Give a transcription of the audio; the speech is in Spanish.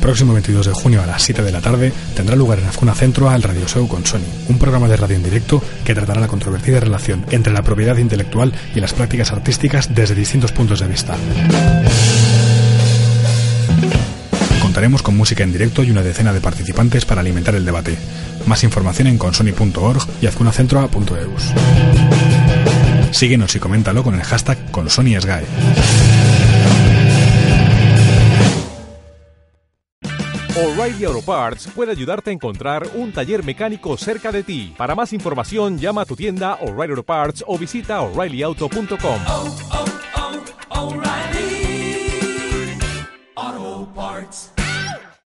Próximo 22 de junio a las 7 de la tarde tendrá lugar en Azcuna Centro al Radio Show con Sony, un programa de radio en directo que tratará la controvertida relación entre la propiedad intelectual y las prácticas artísticas desde distintos puntos de vista. Contaremos con música en directo y una decena de participantes para alimentar el debate. Más información en consony.org y azcunacentroa.eus. Síguenos y coméntalo con el hashtag ConsonySGAE. O'Reilly Auto Parts puede ayudarte a encontrar un taller mecánico cerca de ti. Para más información, llama a tu tienda O'Reilly Auto Parts o visita oreillyauto.com. Oh, oh, oh,